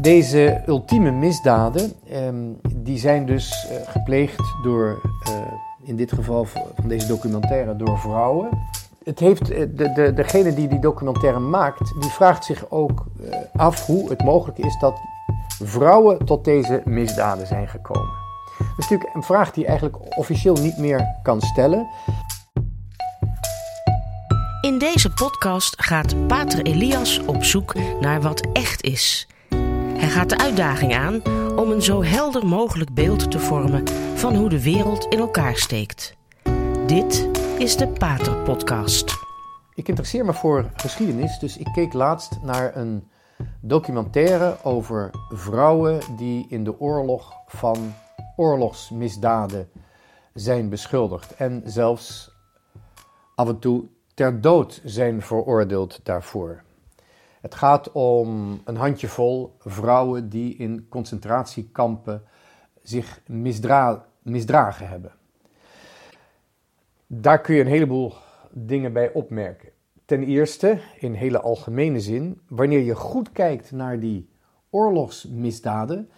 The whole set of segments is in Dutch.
Deze ultieme misdaden, ehm, die zijn dus uh, gepleegd door, uh, in dit geval van deze documentaire, door vrouwen. Het heeft, uh, de, de, degene die die documentaire maakt, die vraagt zich ook af hoe het mogelijk is dat vrouwen tot deze misdaden zijn gekomen. Dat is natuurlijk een vraag die je eigenlijk officieel niet meer kan stellen. In deze podcast gaat Pater Elias op zoek naar wat echt is. Hij gaat de uitdaging aan om een zo helder mogelijk beeld te vormen van hoe de wereld in elkaar steekt. Dit is de Pater Podcast. Ik interesseer me voor geschiedenis, dus ik keek laatst naar een documentaire over vrouwen die in de oorlog van oorlogsmisdaden zijn beschuldigd en zelfs af en toe ter dood zijn veroordeeld daarvoor. Het gaat om een handjevol vrouwen die in concentratiekampen zich misdra misdragen hebben. Daar kun je een heleboel dingen bij opmerken. Ten eerste, in hele algemene zin, wanneer je goed kijkt naar die oorlogsmisdaden,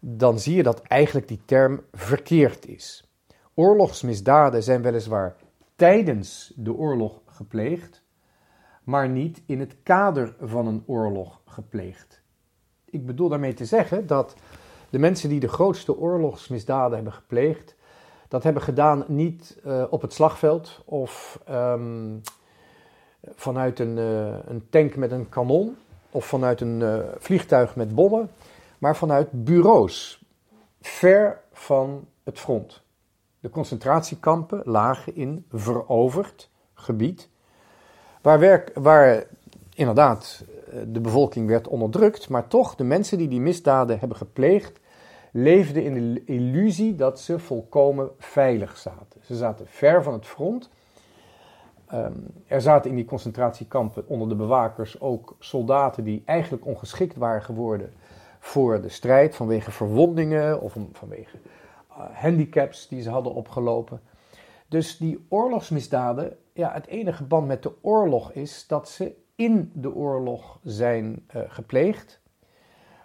dan zie je dat eigenlijk die term verkeerd is. Oorlogsmisdaden zijn weliswaar tijdens de oorlog gepleegd, maar niet in het kader van een oorlog gepleegd. Ik bedoel daarmee te zeggen dat de mensen die de grootste oorlogsmisdaden hebben gepleegd, dat hebben gedaan niet uh, op het slagveld of um, vanuit een, uh, een, tank met een kanon of vanuit een uh, vliegtuig met bommen, maar vanuit bureaus, ver van het front. De concentratiekampen lagen in veroverd gebied, waar, waar inderdaad de bevolking werd onderdrukt, maar toch de mensen die die misdaden hebben gepleegd, leefden in de illusie dat ze volkomen veilig zaten. Ze zaten ver van het front. Um, er zaten in die concentratiekampen onder de bewakers ook soldaten die eigenlijk ongeschikt waren geworden voor de strijd vanwege verwondingen of vanwege uh, handicaps die ze hadden opgelopen. Dus die oorlogsmisdaden, ja, het enige band met de oorlog is dat ze in de oorlog zijn uh, gepleegd,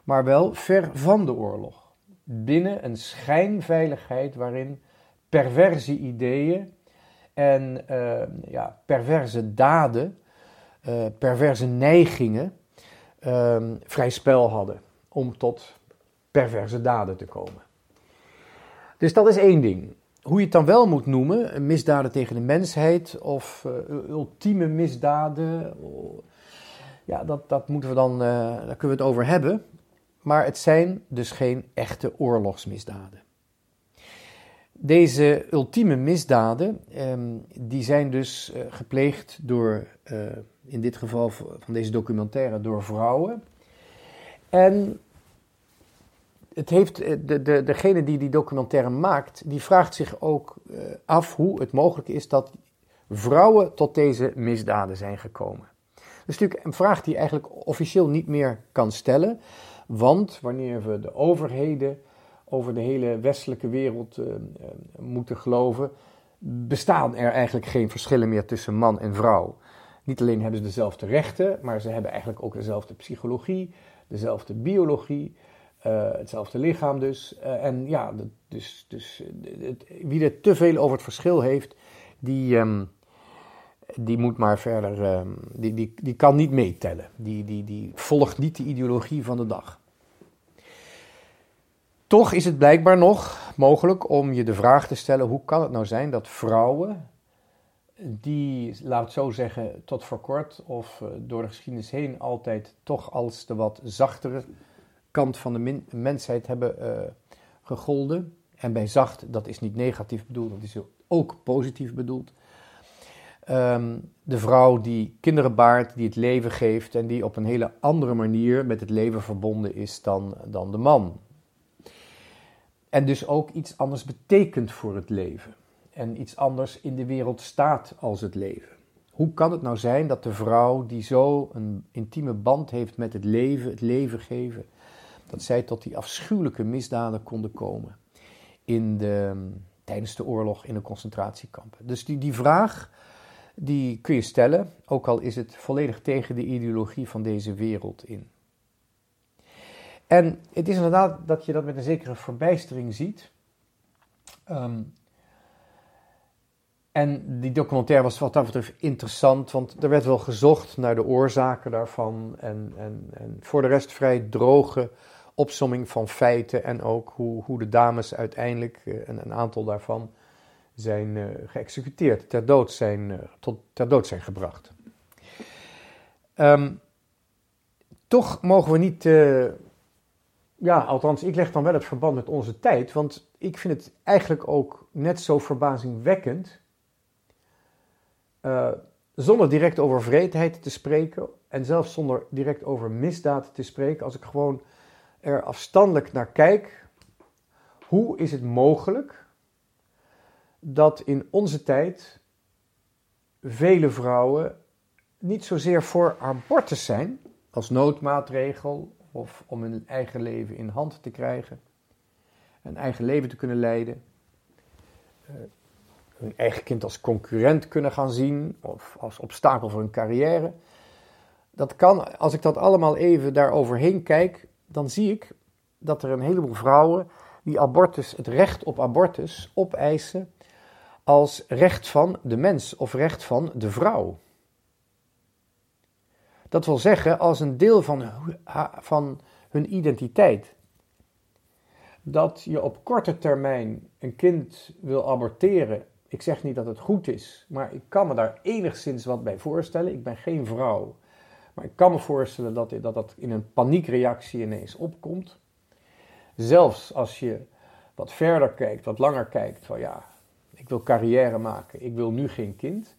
maar wel ver van de oorlog binnen een schijnveiligheid waarin perverse ideeën en uh, ja, perverse daden, uh, perverse neigingen uh, vrij spel hadden om tot perverse daden te komen. Dus dat is één ding. Hoe je het dan wel moet noemen, misdaden tegen de mensheid of uh, ultieme misdaden, ja, dat, dat moeten we dan, daar kunnen we het over hebben maar het zijn dus geen echte oorlogsmisdaden. Deze ultieme misdaden, ehm, die zijn dus uh, gepleegd door, uh, in dit geval van deze documentaire, door vrouwen. En het heeft, eh, de, de, degene die die documentaire maakt, die vraagt zich ook uh, af hoe het mogelijk is dat vrouwen tot deze misdaden zijn gekomen. Dat is natuurlijk een vraag die eigenlijk officieel niet meer kan stellen. Want wanneer we de overheden over de hele westelijke wereld uh, moeten geloven, bestaan er eigenlijk geen verschillen meer tussen man en vrouw. Niet alleen hebben ze dezelfde rechten, maar ze hebben eigenlijk ook dezelfde psychologie, dezelfde biologie, uh, hetzelfde lichaam dus. en ja, dus, dus het, wie er te veel over het verschil heeft, die, um, die moet maar verder, um, die, die, die kan niet meetellen. Die, die, die volgt niet de ideologie van de dag. Toch is het blijkbaar nog mogelijk om je de vraag te stellen: hoe kan het nou zijn dat vrouwen, die, laat het zo zeggen, tot voor kort of uh, door de geschiedenis heen altijd toch als de wat zachtere kant van de mensheid hebben uh, gegolden. En bij zacht, dat is niet negatief bedoeld, dat is ook positief bedoeld. Um, de vrouw die kinderen baart, die het leven geeft en die op een hele andere manier met het leven verbonden is dan, dan de man. En dus ook iets anders betekent voor het leven. En iets anders in de wereld staat als het leven. Hoe kan het nou zijn dat de vrouw die zo een intieme band heeft met het leven, het leven geven, dat zij tot die afschuwelijke misdaden konden komen in de, tijdens de oorlog in de concentratiekampen? Dus die, die vraag die kun je stellen, ook al is het volledig tegen de ideologie van deze wereld in. En het is inderdaad dat je dat met een zekere verbijstering ziet. Ehm, en die documentaire was wat dat betreft interessant, want er werd wel gezocht naar de oorzaken daarvan. En, en, en voor de rest vrij droge opsomming van feiten en ook hoe, hoe de dames uiteindelijk, uh, een, een, aantal daarvan, zijn uh, geëxecuteerd, ter dood zijn, uh, tot ter dood zijn gebracht. Um, toch mogen we niet, ja, althans, ik leg dan wel het verband met onze tijd, want ik vind het eigenlijk ook net zo verbazingwekkend zonder direct over vreedheid te spreken en zelfs zonder direct over misdaad te spreken, als ik gewoon er afstandelijk naar kijk, hoe is het mogelijk dat in onze tijd vele vrouwen niet zozeer voor abortus zijn als noodmaatregel of om hun eigen leven in hand te krijgen, een eigen leven te kunnen leiden, uh, hun eigen kind als concurrent kunnen gaan zien of als obstakel voor hun carrière. Dat kan, als ik dat allemaal even daaroverheen kijk, dan zie ik dat er een heleboel vrouwen die abortus, het recht op abortus opeisen als recht van de mens of recht van de vrouw. Dat wil zeggen als een deel van, van hun identiteit. Dat je op korte termijn een kind wil aborteren ik zeg niet dat het goed is, maar ik kan me daar enigszins wat bij voorstellen. Ik ben geen vrouw. Maar ik kan me voorstellen dat dat, dat in een paniekreactie ineens opkomt. Zelfs als je wat verder kijkt, wat langer kijkt, van ja, ik wil carrière maken, ik wil nu geen kind.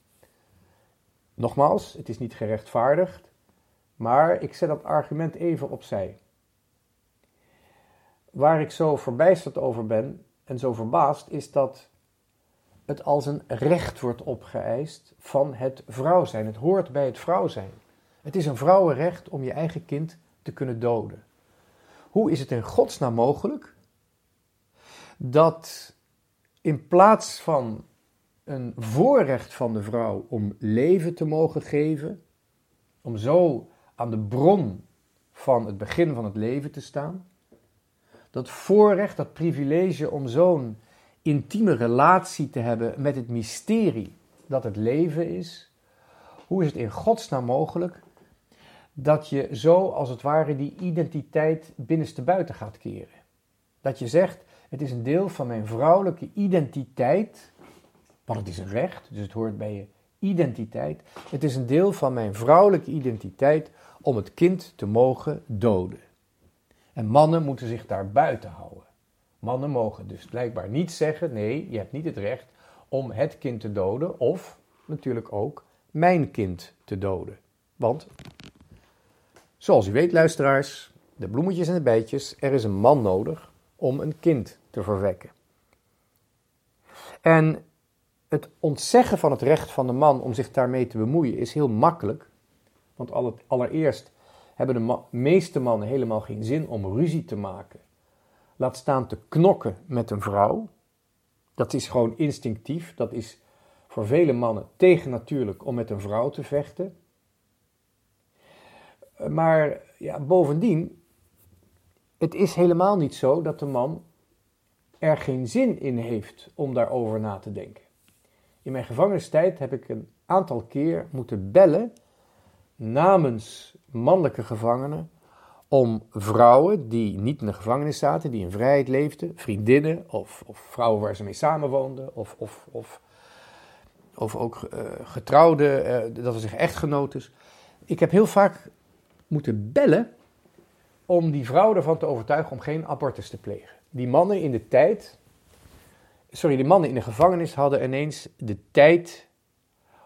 Nogmaals, het is niet gerechtvaardigd, maar ik zet dat argument even opzij. Waar ik zo verbijsterd over ben en zo verbaasd, is dat het als een recht wordt opgeëist van het vrouw zijn. Het hoort bij het vrouw zijn. Het is een vrouwenrecht om je eigen kind te kunnen doden. Hoe is het in godsnaam mogelijk dat in plaats van een voorrecht van de vrouw om leven te mogen geven, om zo aan de bron van het begin van het leven te staan, dat voorrecht, dat privilege om zo'n intieme relatie te hebben met het mysterie dat het leven is, hoe is het in godsnaam mogelijk dat je zo als het ware die identiteit binnenste buiten gaat keren? Dat je zegt, het is een deel van mijn vrouwelijke identiteit, want het is een recht, dus het hoort bij je identiteit. Het is een deel van mijn vrouwelijke identiteit om het kind te mogen doden. En mannen moeten zich daar buiten houden. Mannen mogen dus blijkbaar niet zeggen: nee, je hebt niet het recht om het kind te doden of natuurlijk ook mijn kind te doden. Want, zoals u weet, luisteraars, de bloemetjes en de bijtjes, er is een man nodig om een kind te verwekken. En het ontzeggen van het recht van de man om zich daarmee te bemoeien is heel makkelijk. Want allereerst hebben de meeste mannen helemaal geen zin om ruzie te maken laat staan te knokken met een vrouw. Dat is gewoon instinctief. Dat is voor vele mannen tegennatuurlijk om met een vrouw te vechten. Maar ja, bovendien, het is helemaal niet zo dat de man er geen zin in heeft om daarover na te denken. In mijn gevangenistijd heb ik een aantal keer moeten bellen namens mannelijke gevangenen om vrouwen die niet in de gevangenis zaten, die in vrijheid leefden, vriendinnen of, of vrouwen waar ze mee samenwoonden, of, of, of, of ook uh, getrouwden, uh, dat we zeggen. Ik heb heel vaak moeten bellen om die vrouwen ervan te overtuigen om geen abortus te plegen. Die mannen in de tijd, sorry, die mannen in de gevangenis hadden ineens de tijd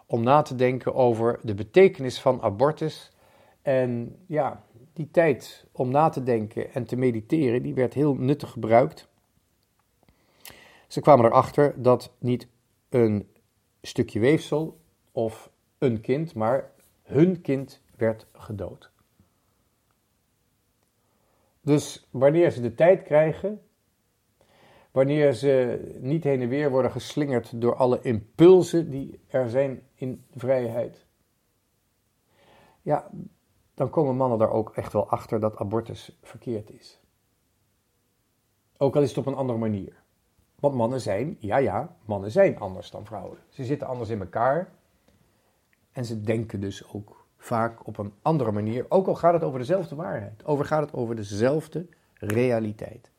om na te denken over de betekenis van abortus. En ja, die tijd om na te denken en te mediteren, die werd heel nuttig gebruikt. Ze kwamen erachter dat niet een stukje weefsel of een kind, maar hun kind werd gedood. Dus wanneer ze de tijd krijgen, wanneer ze niet heen en weer worden geslingerd door alle impulsen die er zijn in vrijheid, ja, dan komen mannen daar ook echt wel achter dat abortus verkeerd is. Ook al is het op een andere manier. Want mannen zijn, ja ja, mannen zijn anders dan vrouwen. Ze zitten anders in elkaar. En ze denken dus ook vaak op een andere manier. Ook al gaat het over dezelfde waarheid. Over gaat het over dezelfde realiteit.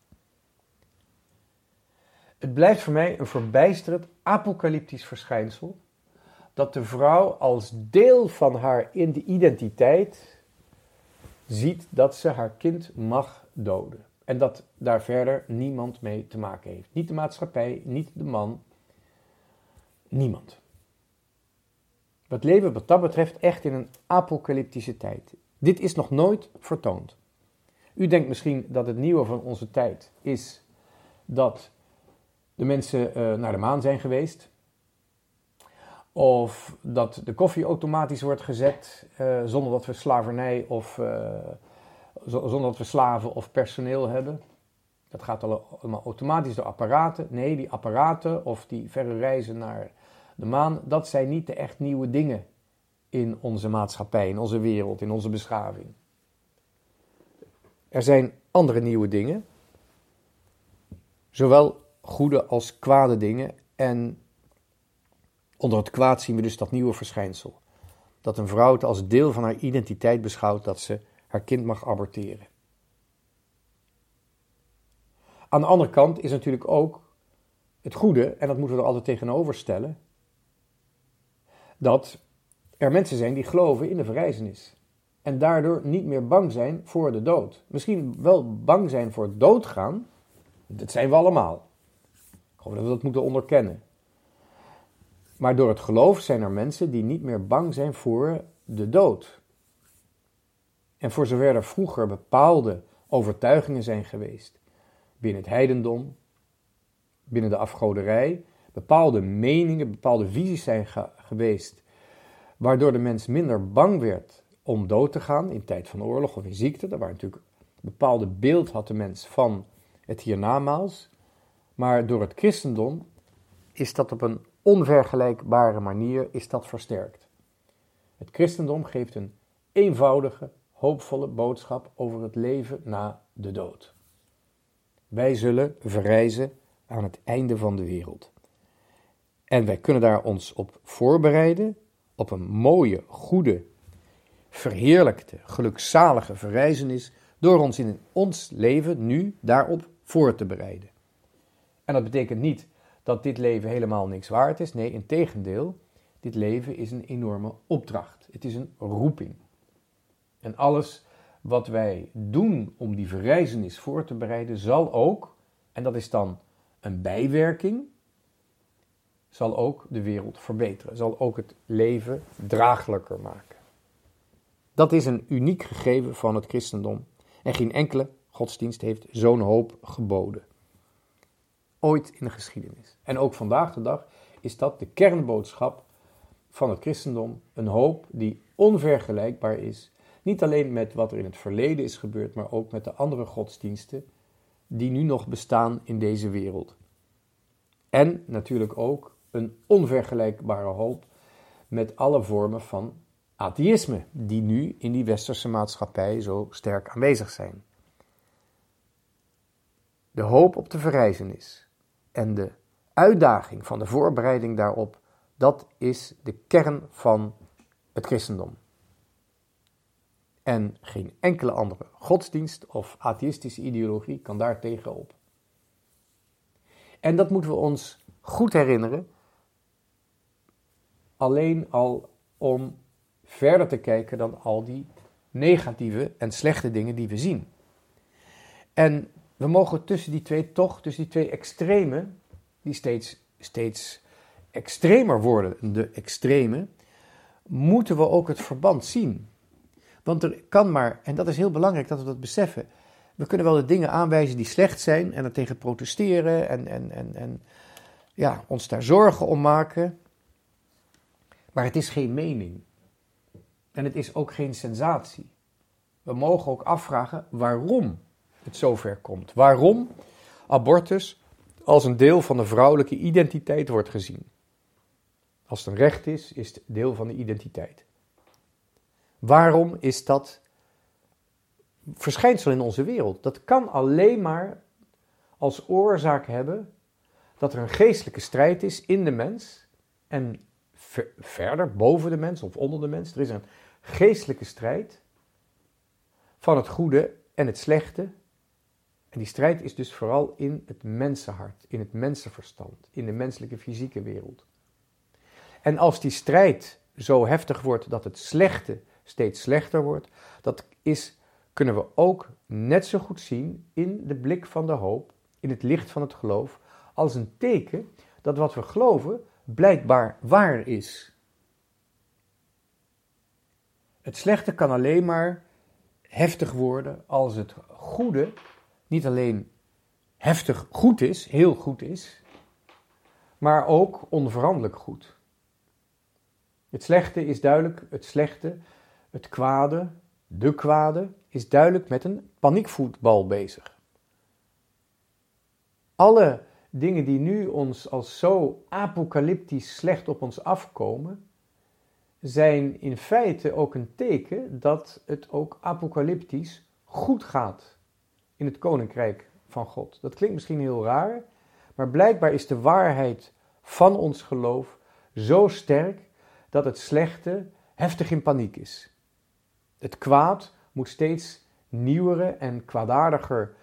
Het blijft voor mij een verbijsterend apocalyptisch verschijnsel dat de vrouw als deel van haar identiteit ziet dat ze haar kind mag doden. En dat daar verder niemand mee te maken heeft. Niet de maatschappij, niet de man, niemand. We leven wat dat betreft echt in een apocalyptische tijd. Dit is nog nooit vertoond. U denkt misschien dat het nieuwe van onze tijd is dat de mensen uh, naar de maan zijn geweest. Of dat de koffie automatisch wordt gezet uh, zonder dat we slavernij of uh, zonder dat we slaven of personeel hebben. Dat gaat allemaal automatisch door apparaten. Nee, die apparaten of die verre reizen naar de maan, dat zijn niet de echt nieuwe dingen in onze maatschappij, in onze wereld, in onze beschaving. Er zijn andere nieuwe dingen, zowel goede als kwade dingen. En onder het kwaad zien we dus dat nieuwe verschijnsel. Dat een vrouw het als deel van haar identiteit beschouwt dat ze haar kind mag aborteren. Aan de andere kant is natuurlijk ook het goede, en dat moeten we er altijd tegenover stellen, dat er mensen zijn die geloven in de verrijzenis. En daardoor niet meer bang zijn voor de dood. Misschien wel bang zijn voor doodgaan. Dat zijn we allemaal. Ik geloof dat we dat moeten onderkennen. Maar door het geloof zijn er mensen die niet meer bang zijn voor de dood. En voor zover er vroeger bepaalde overtuigingen zijn geweest binnen het heidendom, binnen de afgoderij, bepaalde meningen, bepaalde visies zijn geweest, waardoor de mens minder bang werd om dood te gaan in tijd van oorlog of in ziekte. Daar waar natuurlijk een bepaalde beeld had de mens van het hiernamaals. Maar door het christendom is dat op een onvergelijkbare manier is dat versterkt. Het christendom geeft een eenvoudige, hoopvolle boodschap over het leven na de dood. Wij zullen verrijzen aan het einde van de wereld. En wij kunnen daar ons op voorbereiden, op een mooie, goede, verheerlijkte, gelukzalige verrijzenis, door ons in ons leven nu daarop voor te bereiden. En dat betekent niet dat dit leven helemaal niks waard is. Nee, in tegendeel, dit leven is een enorme opdracht. Het is een roeping. En alles wat wij doen om die verrijzenis voor te bereiden, zal ook, en dat is dan een bijwerking, zal ook de wereld verbeteren, zal ook het leven draaglijker maken. Dat is een uniek gegeven van het christendom en geen enkele godsdienst heeft zo'n hoop geboden. Ooit in de geschiedenis. En ook vandaag de dag is dat de kernboodschap van het christendom, een hoop die onvergelijkbaar is, niet alleen met wat er in het verleden is gebeurd, maar ook met de andere godsdiensten die nu nog bestaan in deze wereld. En natuurlijk ook een onvergelijkbare hoop met alle vormen van atheïsme, die nu in die westerse maatschappij zo sterk aanwezig zijn. De hoop op de verrijzenis en de uitdaging van de voorbereiding daarop, dat is de kern van het christendom. En geen enkele andere godsdienst of atheïstische ideologie kan daar tegenop. En dat moeten we ons goed herinneren, alleen al om verder te kijken dan al die negatieve en slechte dingen die we zien. En we mogen tussen die twee toch, tussen die twee extremen, die steeds, steeds extremer worden, de extreme, moeten we ook het verband zien. Want er kan maar, en dat is heel belangrijk dat we dat beseffen, we kunnen wel de dingen aanwijzen die slecht zijn en er tegen protesteren en, en, en, en ja, ons daar zorgen om maken. Maar het is geen mening. En het is ook geen sensatie. We mogen ook afvragen waarom het zover komt. Waarom abortus als een deel van de vrouwelijke identiteit wordt gezien. Als het een recht is, is het deel van de identiteit. Waarom is dat verschijnsel in onze wereld? Dat kan alleen maar als oorzaak hebben dat er een geestelijke strijd is in de mens en verder boven de mens of onder de mens. Er is een geestelijke strijd van het goede en het slechte. En die strijd is dus vooral in het mensenhart, in het mensenverstand, in de menselijke fysieke wereld. En als die strijd zo heftig wordt dat het slechte steeds slechter wordt, dat is, kunnen we ook net zo goed zien in de blik van de hoop, in het licht van het geloof, als een teken dat wat we geloven blijkbaar waar is. Het slechte kan alleen maar heftig worden als het goede niet alleen heftig goed is, heel goed is, maar ook onveranderlijk goed. Het slechte is duidelijk, het slechte, het kwade, de kwade, is duidelijk met een paniekvoetbal bezig. Alle dingen die nu ons als zo apocalyptisch slecht op ons afkomen, zijn in feite ook een teken dat het ook apocalyptisch goed gaat in het koninkrijk van God. Dat klinkt misschien heel raar, maar blijkbaar is de waarheid van ons geloof zo sterk dat het slechte heftig in paniek is. Het kwaad moet steeds nieuwere en kwaadaardiger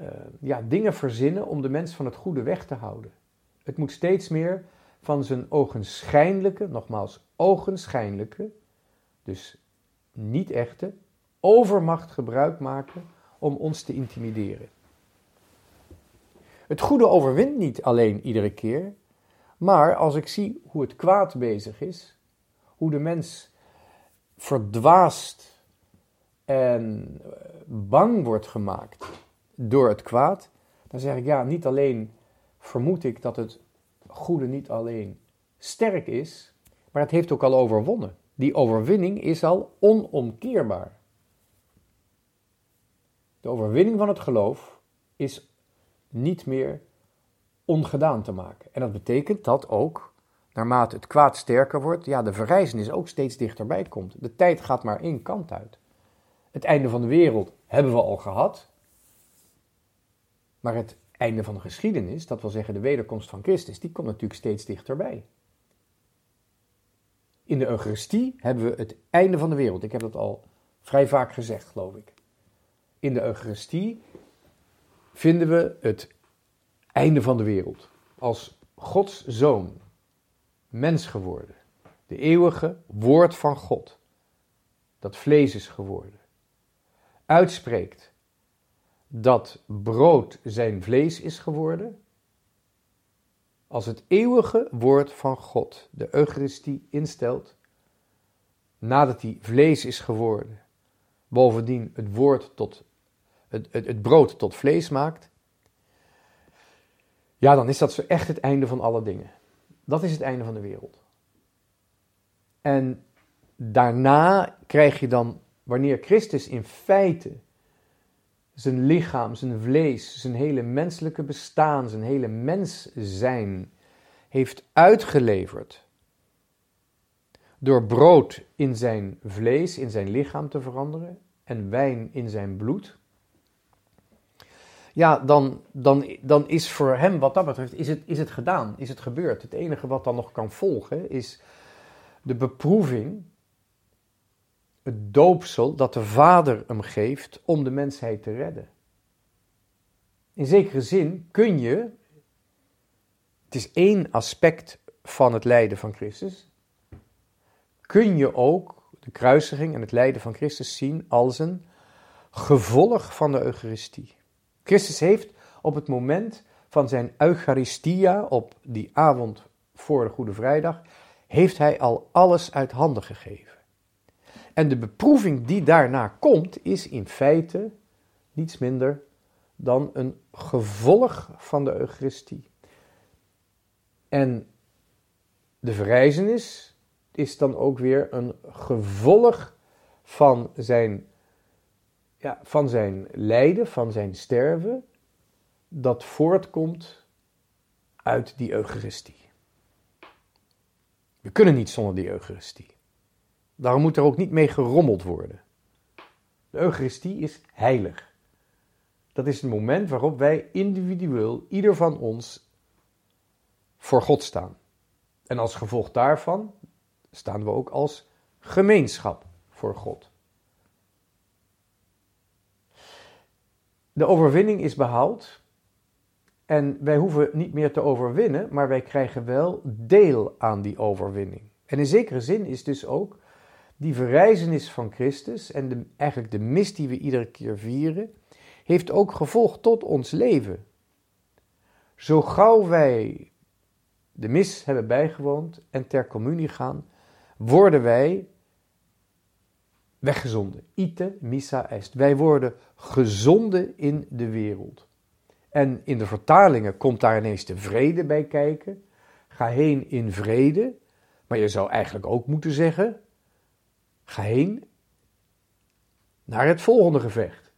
uh, ja, dingen verzinnen om de mens van het goede weg te houden. Het moet steeds meer van zijn ogenschijnlijke, nogmaals ogenschijnlijke, dus niet echte, overmacht gebruik maken om ons te intimideren. Het goede overwint niet alleen iedere keer, maar als ik zie hoe het kwaad bezig is, hoe de mens verdwaast en bang wordt gemaakt door het kwaad, dan zeg ik ja, niet alleen vermoed ik dat het goede niet alleen sterk is, maar het heeft ook al overwonnen. Die overwinning is al onomkeerbaar. De overwinning van het geloof is niet meer ongedaan te maken. En dat betekent dat ook, naarmate het kwaad sterker wordt, ja, de verrijzenis ook steeds dichterbij komt. De tijd gaat maar één kant uit. Het einde van de wereld hebben we al gehad. Maar het einde van de geschiedenis, dat wil zeggen de wederkomst van Christus, die komt natuurlijk steeds dichterbij. In de Eucharistie hebben we het einde van de wereld. Ik heb dat al vrij vaak gezegd, geloof ik. In de Eucharistie vinden we het einde van de wereld. Als Gods zoon, mens geworden, de eeuwige woord van God, dat vlees is geworden, uitspreekt dat brood zijn vlees is geworden, als het eeuwige woord van God de Eucharistie instelt, nadat hij vlees is geworden, bovendien het woord tot het, het, brood tot vlees maakt, ja, dan is dat zo echt het einde van alle dingen. Dat is het einde van de wereld. En daarna krijg je dan, wanneer Christus in feite zijn lichaam, zijn vlees, zijn hele menselijke bestaan, zijn hele mens zijn heeft uitgeleverd. Door brood in zijn vlees, in zijn lichaam te veranderen en wijn in zijn bloed. Ja, dan, dan, dan is voor hem wat dat betreft, is het, is het gedaan, is het gebeurd. Het enige wat dan nog kan volgen is de beproeving het doopsel dat de Vader hem geeft om de mensheid te redden. In zekere zin kun je, het is één aspect van het lijden van Christus, kun je ook de kruisiging en het lijden van Christus zien als een gevolg van de Eucharistie. Christus heeft op het moment van zijn Eucharistia, op die avond voor de Goede Vrijdag, heeft hij al alles uit handen gegeven. En de beproeving die daarna komt, is in feite niets minder dan een gevolg van de Eucharistie. En de verrijzenis is dan ook weer een gevolg van zijn, ja, van zijn lijden, van zijn sterven, dat voortkomt uit die Eucharistie. We kunnen niet zonder die Eucharistie. Daarom moet er ook niet mee gerommeld worden. De Eucharistie is heilig. Dat is het moment waarop wij individueel, ieder van ons, voor God staan. En als gevolg daarvan staan we ook als gemeenschap voor God. De overwinning is behaald. En wij hoeven niet meer te overwinnen, maar wij krijgen wel deel aan die overwinning. En in zekere zin is dus ook die verrijzenis van Christus en de, eigenlijk de mis die we iedere keer vieren, heeft ook gevolg tot ons leven. Zo gauw wij de mis hebben bijgewoond en ter communie gaan, worden wij weggezonden. Ite missa est. Wij worden gezonden in de wereld. En in de vertalingen komt daar ineens de vrede bij kijken. Ga heen in vrede. Maar je zou eigenlijk ook moeten zeggen: ga heen naar het volgende gevecht.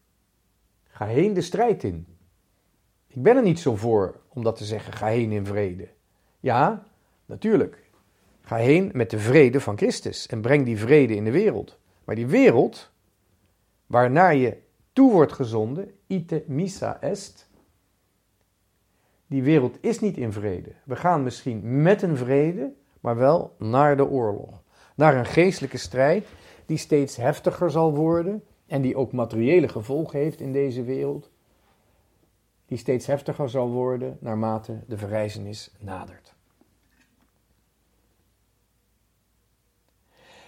Ga heen de strijd in. Ik ben er niet zo voor om dat te zeggen: ga heen in vrede. Ja, natuurlijk. Ga heen met de vrede van Christus en breng die vrede in de wereld. Maar die wereld, waarnaar je toe wordt gezonden, ite missa est, die wereld is niet in vrede. We gaan misschien met een vrede, maar wel naar de oorlog. Naar een geestelijke strijd die steeds heftiger zal worden en die ook materiële gevolgen heeft in deze wereld. Die steeds heftiger zal worden naarmate de verrijzenis nadert.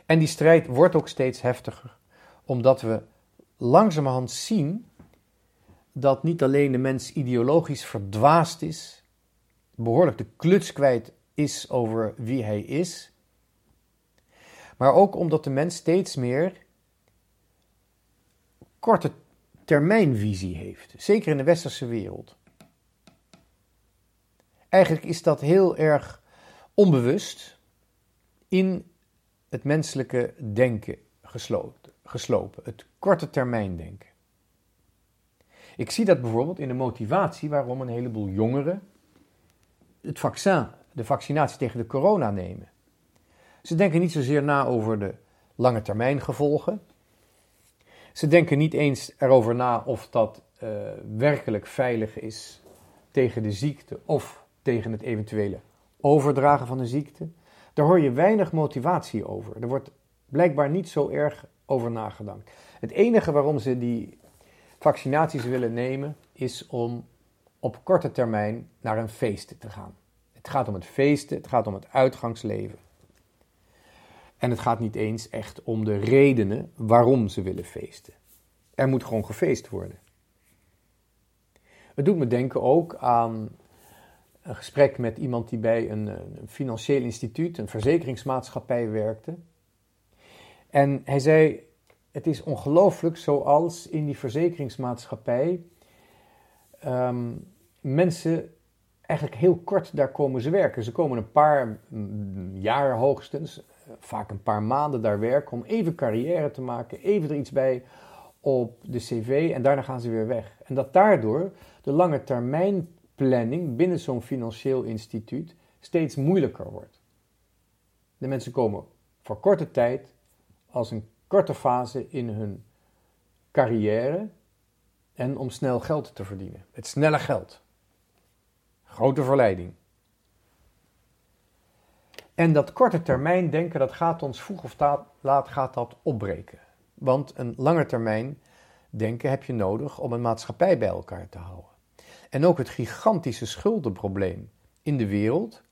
En die strijd wordt ook steeds heftiger, omdat we langzamerhand zien dat niet alleen de mens ideologisch verdwaasd is, behoorlijk de kluts kwijt is over wie hij is, maar ook omdat de mens steeds meer korte termijnvisie heeft, zeker in de westerse wereld. Eigenlijk is dat heel erg onbewust in het menselijke denken geslopen, het korte termijn denken. Ik zie dat bijvoorbeeld in de motivatie waarom een heleboel jongeren het vaccin, de vaccinatie tegen de corona nemen. Ze denken niet zozeer na over de lange termijn gevolgen. Ze denken niet eens erover na of dat uh, werkelijk veilig is tegen de ziekte of tegen het eventuele overdragen van de ziekte. Daar hoor je weinig motivatie over. Er wordt blijkbaar niet zo erg over nagedacht. Het enige waarom ze die vaccinaties willen nemen is om op korte termijn naar een feest te gaan. Het gaat om het feesten, het gaat om het uitgangsleven. En het gaat niet eens echt om de redenen waarom ze willen feesten. Er moet gewoon gefeest worden. Het doet me denken ook aan een gesprek met iemand die bij een, financieel instituut, een verzekeringsmaatschappij werkte. En hij zei: Het is ongelooflijk zoals in die verzekeringsmaatschappij ehm, mensen eigenlijk heel kort daar komen ze werken. Ze komen een paar jaar hoogstens, vaak een paar maanden daar werken om even carrière te maken, even er iets bij op de cv en daarna gaan ze weer weg. En dat daardoor de lange termijn planning binnen zo'n financieel instituut steeds moeilijker wordt. De mensen komen voor korte tijd als een korte fase in hun carrière en om snel geld te verdienen. Het snelle geld. Grote verleiding. En dat korte termijn denken, dat gaat ons vroeg of laat gaat dat opbreken. Want een lange termijn denken heb je nodig om een maatschappij bij elkaar te houden. En ook het gigantische schuldenprobleem in de wereld,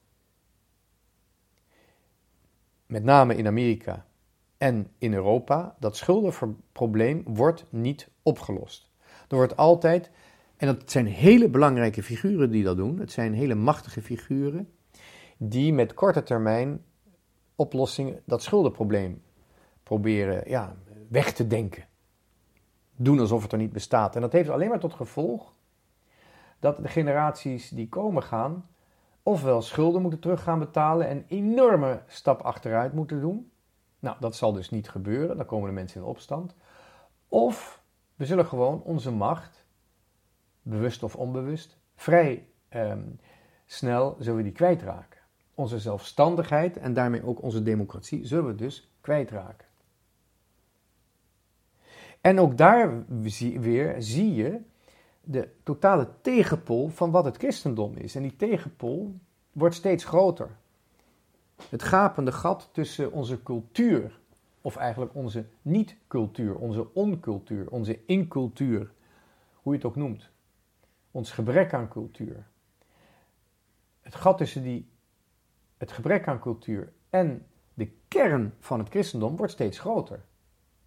met name in Amerika en in Europa, dat schuldenprobleem wordt niet opgelost. Er wordt altijd, en dat zijn hele belangrijke figuren die dat doen, het zijn hele machtige figuren, die met korte termijn oplossingen dat schuldenprobleem proberen ja, weg te denken. Doen alsof het er niet bestaat. En dat heeft alleen maar tot gevolg dat de generaties die komen gaan, ofwel schulden moeten terug gaan betalen en enorme stap achteruit moeten doen. Nou, dat zal dus niet gebeuren, dan komen de mensen in opstand. Of we zullen gewoon onze macht, bewust of onbewust, vrij ehm, snel zullen we die kwijtraken. Onze zelfstandigheid en daarmee ook onze democratie zullen we dus kwijtraken. En ook daar weer zie je de totale tegenpol van wat het christendom is. En die tegenpol wordt steeds groter. Het gapende gat tussen onze cultuur, of eigenlijk onze niet-cultuur, onze oncultuur, onze incultuur, hoe je het ook noemt. Ons gebrek aan cultuur. Het gat tussen die, het gebrek aan cultuur en de kern van het christendom wordt steeds groter.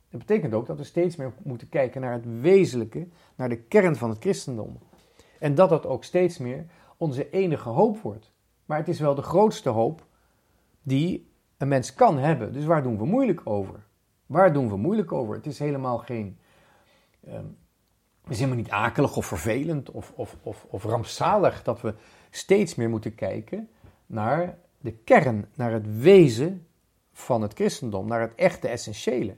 Dat betekent ook dat we steeds meer moeten kijken naar het wezenlijke, naar de kern van het christendom. En dat dat ook steeds meer onze enige hoop wordt. Maar het is wel de grootste hoop die een mens kan hebben. Dus waar doen we moeilijk over? Waar doen we moeilijk over? Het is helemaal geen. Um, het is helemaal niet akelig of vervelend of, of, of, of rampzalig dat we steeds meer moeten kijken naar de kern, naar het wezen van het christendom, naar het echte essentiële.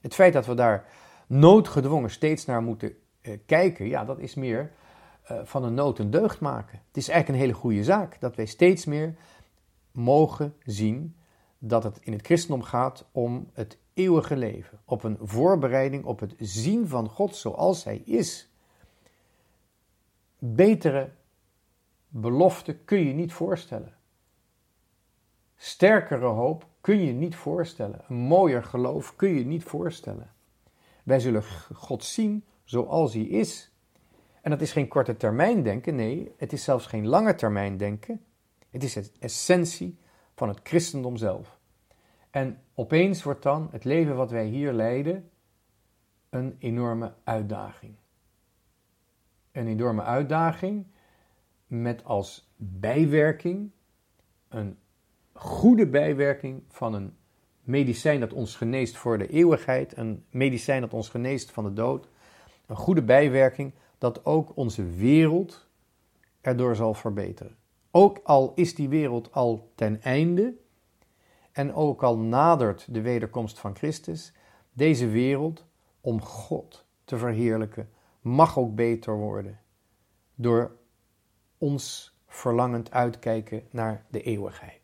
Het feit dat we daar noodgedwongen steeds naar moeten uh, kijken, ja, dat is meer uh, van een nood een deugd maken. Het is eigenlijk een hele goede zaak dat wij steeds meer mogen zien dat het in het christendom gaat om het eeuwige leven, op een voorbereiding op het zien van God zoals Hij is. Betere belofte kun je niet voorstellen. Sterkere hoop kun je niet voorstellen. Een mooier geloof kun je niet voorstellen. Wij zullen God zien zoals Hij is. En dat is geen korte termijn denken, nee, het is zelfs geen lange termijn denken. Het is de essentie van het christendom zelf. En opeens wordt dan het leven wat wij hier leiden een enorme uitdaging. Een enorme uitdaging met als bijwerking een goede bijwerking van een medicijn dat ons geneest voor de eeuwigheid, een medicijn dat ons geneest van de dood, een goede bijwerking dat ook onze wereld erdoor zal verbeteren. Ook al is die wereld al ten einde en ook al nadert de wederkomst van Christus, deze wereld om God te verheerlijken mag ook beter worden door ons verlangend uitkijken naar de eeuwigheid.